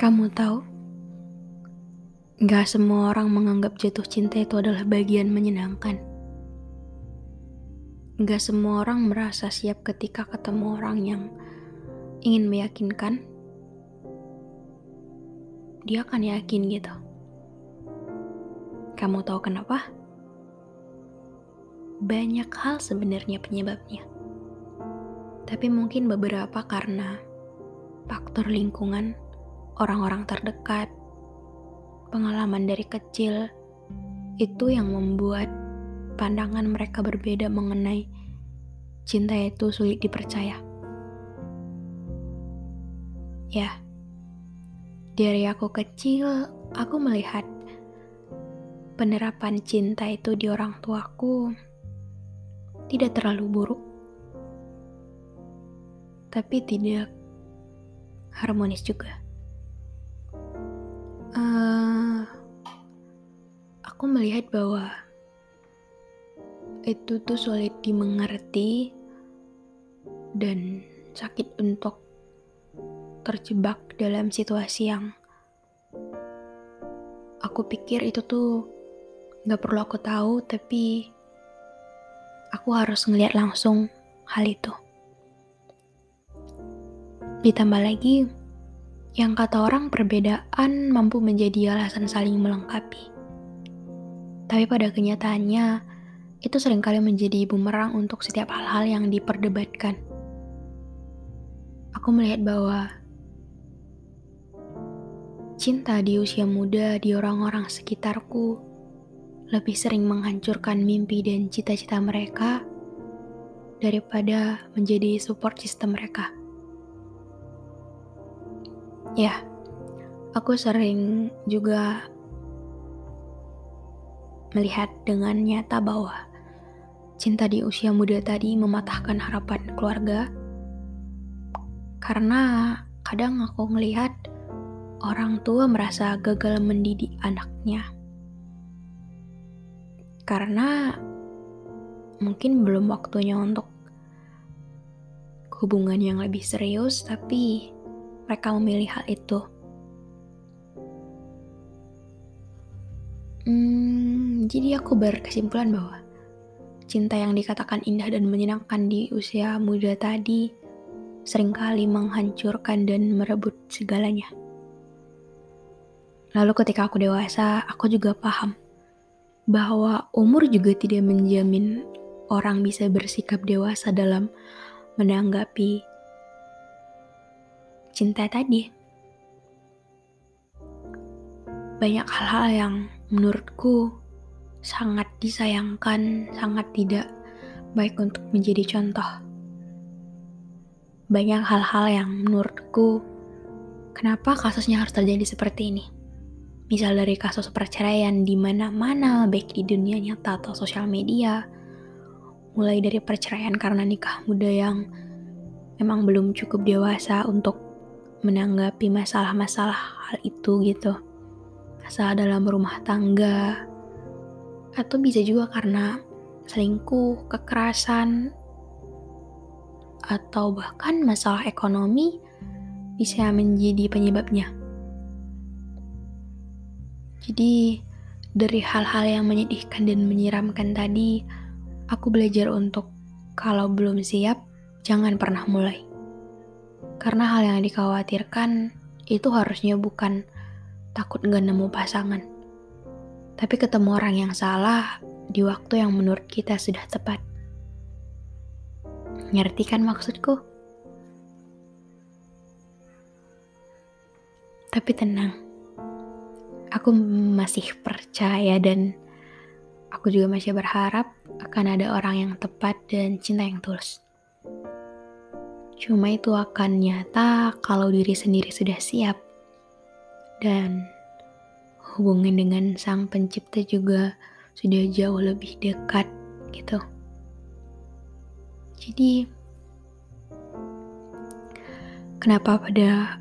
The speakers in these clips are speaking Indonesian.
Kamu tahu, gak semua orang menganggap jatuh cinta itu adalah bagian menyenangkan. Gak semua orang merasa siap ketika ketemu orang yang ingin meyakinkan. Dia akan yakin gitu. Kamu tahu kenapa? Banyak hal sebenarnya penyebabnya. Tapi mungkin beberapa karena faktor lingkungan orang-orang terdekat, pengalaman dari kecil, itu yang membuat pandangan mereka berbeda mengenai cinta itu sulit dipercaya. Ya, dari aku kecil, aku melihat penerapan cinta itu di orang tuaku tidak terlalu buruk, tapi tidak harmonis juga. Aku melihat bahwa itu tuh sulit dimengerti dan sakit untuk terjebak dalam situasi yang aku pikir itu tuh gak perlu aku tahu tapi aku harus ngeliat langsung hal itu ditambah lagi yang kata orang perbedaan mampu menjadi alasan saling melengkapi. Tapi pada kenyataannya, itu sering kali menjadi bumerang untuk setiap hal-hal yang diperdebatkan. Aku melihat bahwa cinta di usia muda di orang-orang sekitarku lebih sering menghancurkan mimpi dan cita-cita mereka daripada menjadi support system mereka. Ya, aku sering juga melihat dengan nyata bahwa cinta di usia muda tadi mematahkan harapan keluarga. Karena kadang aku melihat orang tua merasa gagal mendidik anaknya. Karena mungkin belum waktunya untuk hubungan yang lebih serius, tapi mereka memilih hal itu. Hmm, jadi aku berkesimpulan bahwa cinta yang dikatakan indah dan menyenangkan di usia muda tadi sering kali menghancurkan dan merebut segalanya. Lalu ketika aku dewasa, aku juga paham bahwa umur juga tidak menjamin orang bisa bersikap dewasa dalam menanggapi cinta tadi. Banyak hal-hal yang menurutku sangat disayangkan, sangat tidak baik untuk menjadi contoh. Banyak hal-hal yang menurutku kenapa kasusnya harus terjadi seperti ini. Misal dari kasus perceraian di mana-mana, baik di dunia nyata atau sosial media, mulai dari perceraian karena nikah muda yang memang belum cukup dewasa untuk menanggapi masalah-masalah hal itu gitu. Masalah dalam rumah tangga, atau bisa juga karena selingkuh, kekerasan, atau bahkan masalah ekonomi bisa menjadi penyebabnya. Jadi, dari hal-hal yang menyedihkan dan menyeramkan tadi, aku belajar untuk kalau belum siap, jangan pernah mulai. Karena hal yang dikhawatirkan itu harusnya bukan takut gak nemu pasangan. Tapi ketemu orang yang salah di waktu yang menurut kita sudah tepat. Ngerti kan maksudku? Tapi tenang, aku masih percaya dan aku juga masih berharap akan ada orang yang tepat dan cinta yang tulus. Cuma itu akan nyata kalau diri sendiri sudah siap. Dan hubungan dengan sang pencipta juga sudah jauh lebih dekat gitu. Jadi kenapa pada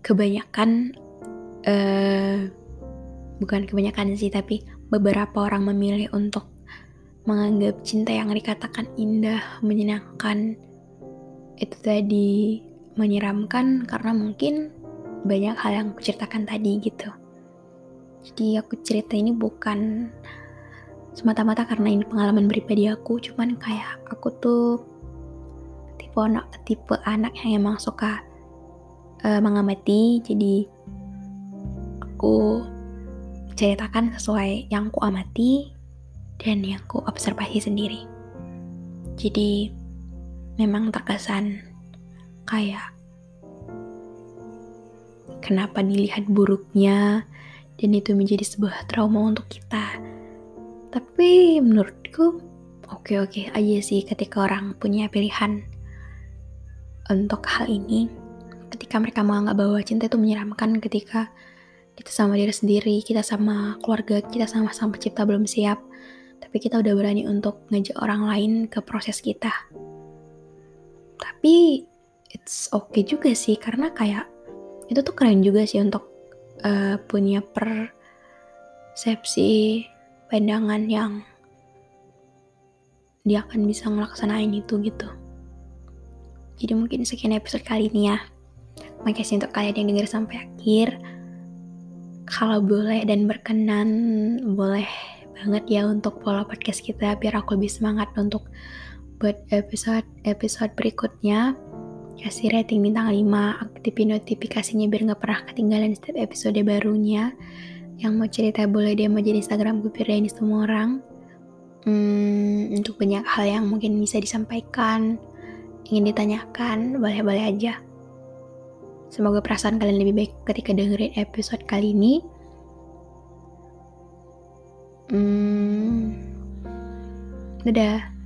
kebanyakan uh, bukan kebanyakan sih tapi beberapa orang memilih untuk menganggap cinta yang dikatakan indah menyenangkan itu tadi menyeramkan karena mungkin banyak hal yang aku ceritakan tadi gitu. Jadi aku cerita ini bukan semata-mata karena ini pengalaman pribadi aku cuman kayak aku tuh tipe anak tipe anak yang emang suka uh, mengamati. Jadi aku ceritakan sesuai yang ku amati dan yang ku observasi sendiri. Jadi memang terkesan kayak kenapa dilihat buruknya dan itu menjadi sebuah trauma untuk kita. Tapi menurutku oke-oke aja sih ketika orang punya pilihan untuk hal ini. Ketika mereka menganggap bahwa cinta itu menyeramkan ketika kita sama diri sendiri, kita sama keluarga, kita sama sang pencipta belum siap, tapi kita udah berani untuk ngajak orang lain ke proses kita. Tapi it's okay juga sih karena kayak itu tuh keren juga sih untuk uh, punya persepsi pandangan yang dia akan bisa ngelaksanain itu gitu. Jadi mungkin sekian episode kali ini ya. Makasih untuk kalian yang denger sampai akhir. Kalau boleh dan berkenan, boleh banget ya untuk follow podcast kita biar aku lebih semangat untuk buat episode-episode berikutnya. Kasih rating bintang 5, aktifin notifikasinya biar gak pernah ketinggalan setiap episode barunya. Yang mau cerita boleh dia mau jadi Instagram gue ini semua orang. Hmm, untuk banyak hal yang mungkin bisa disampaikan, ingin ditanyakan, boleh-boleh aja. Semoga perasaan kalian lebih baik ketika dengerin episode kali ini. Hmm, dadah.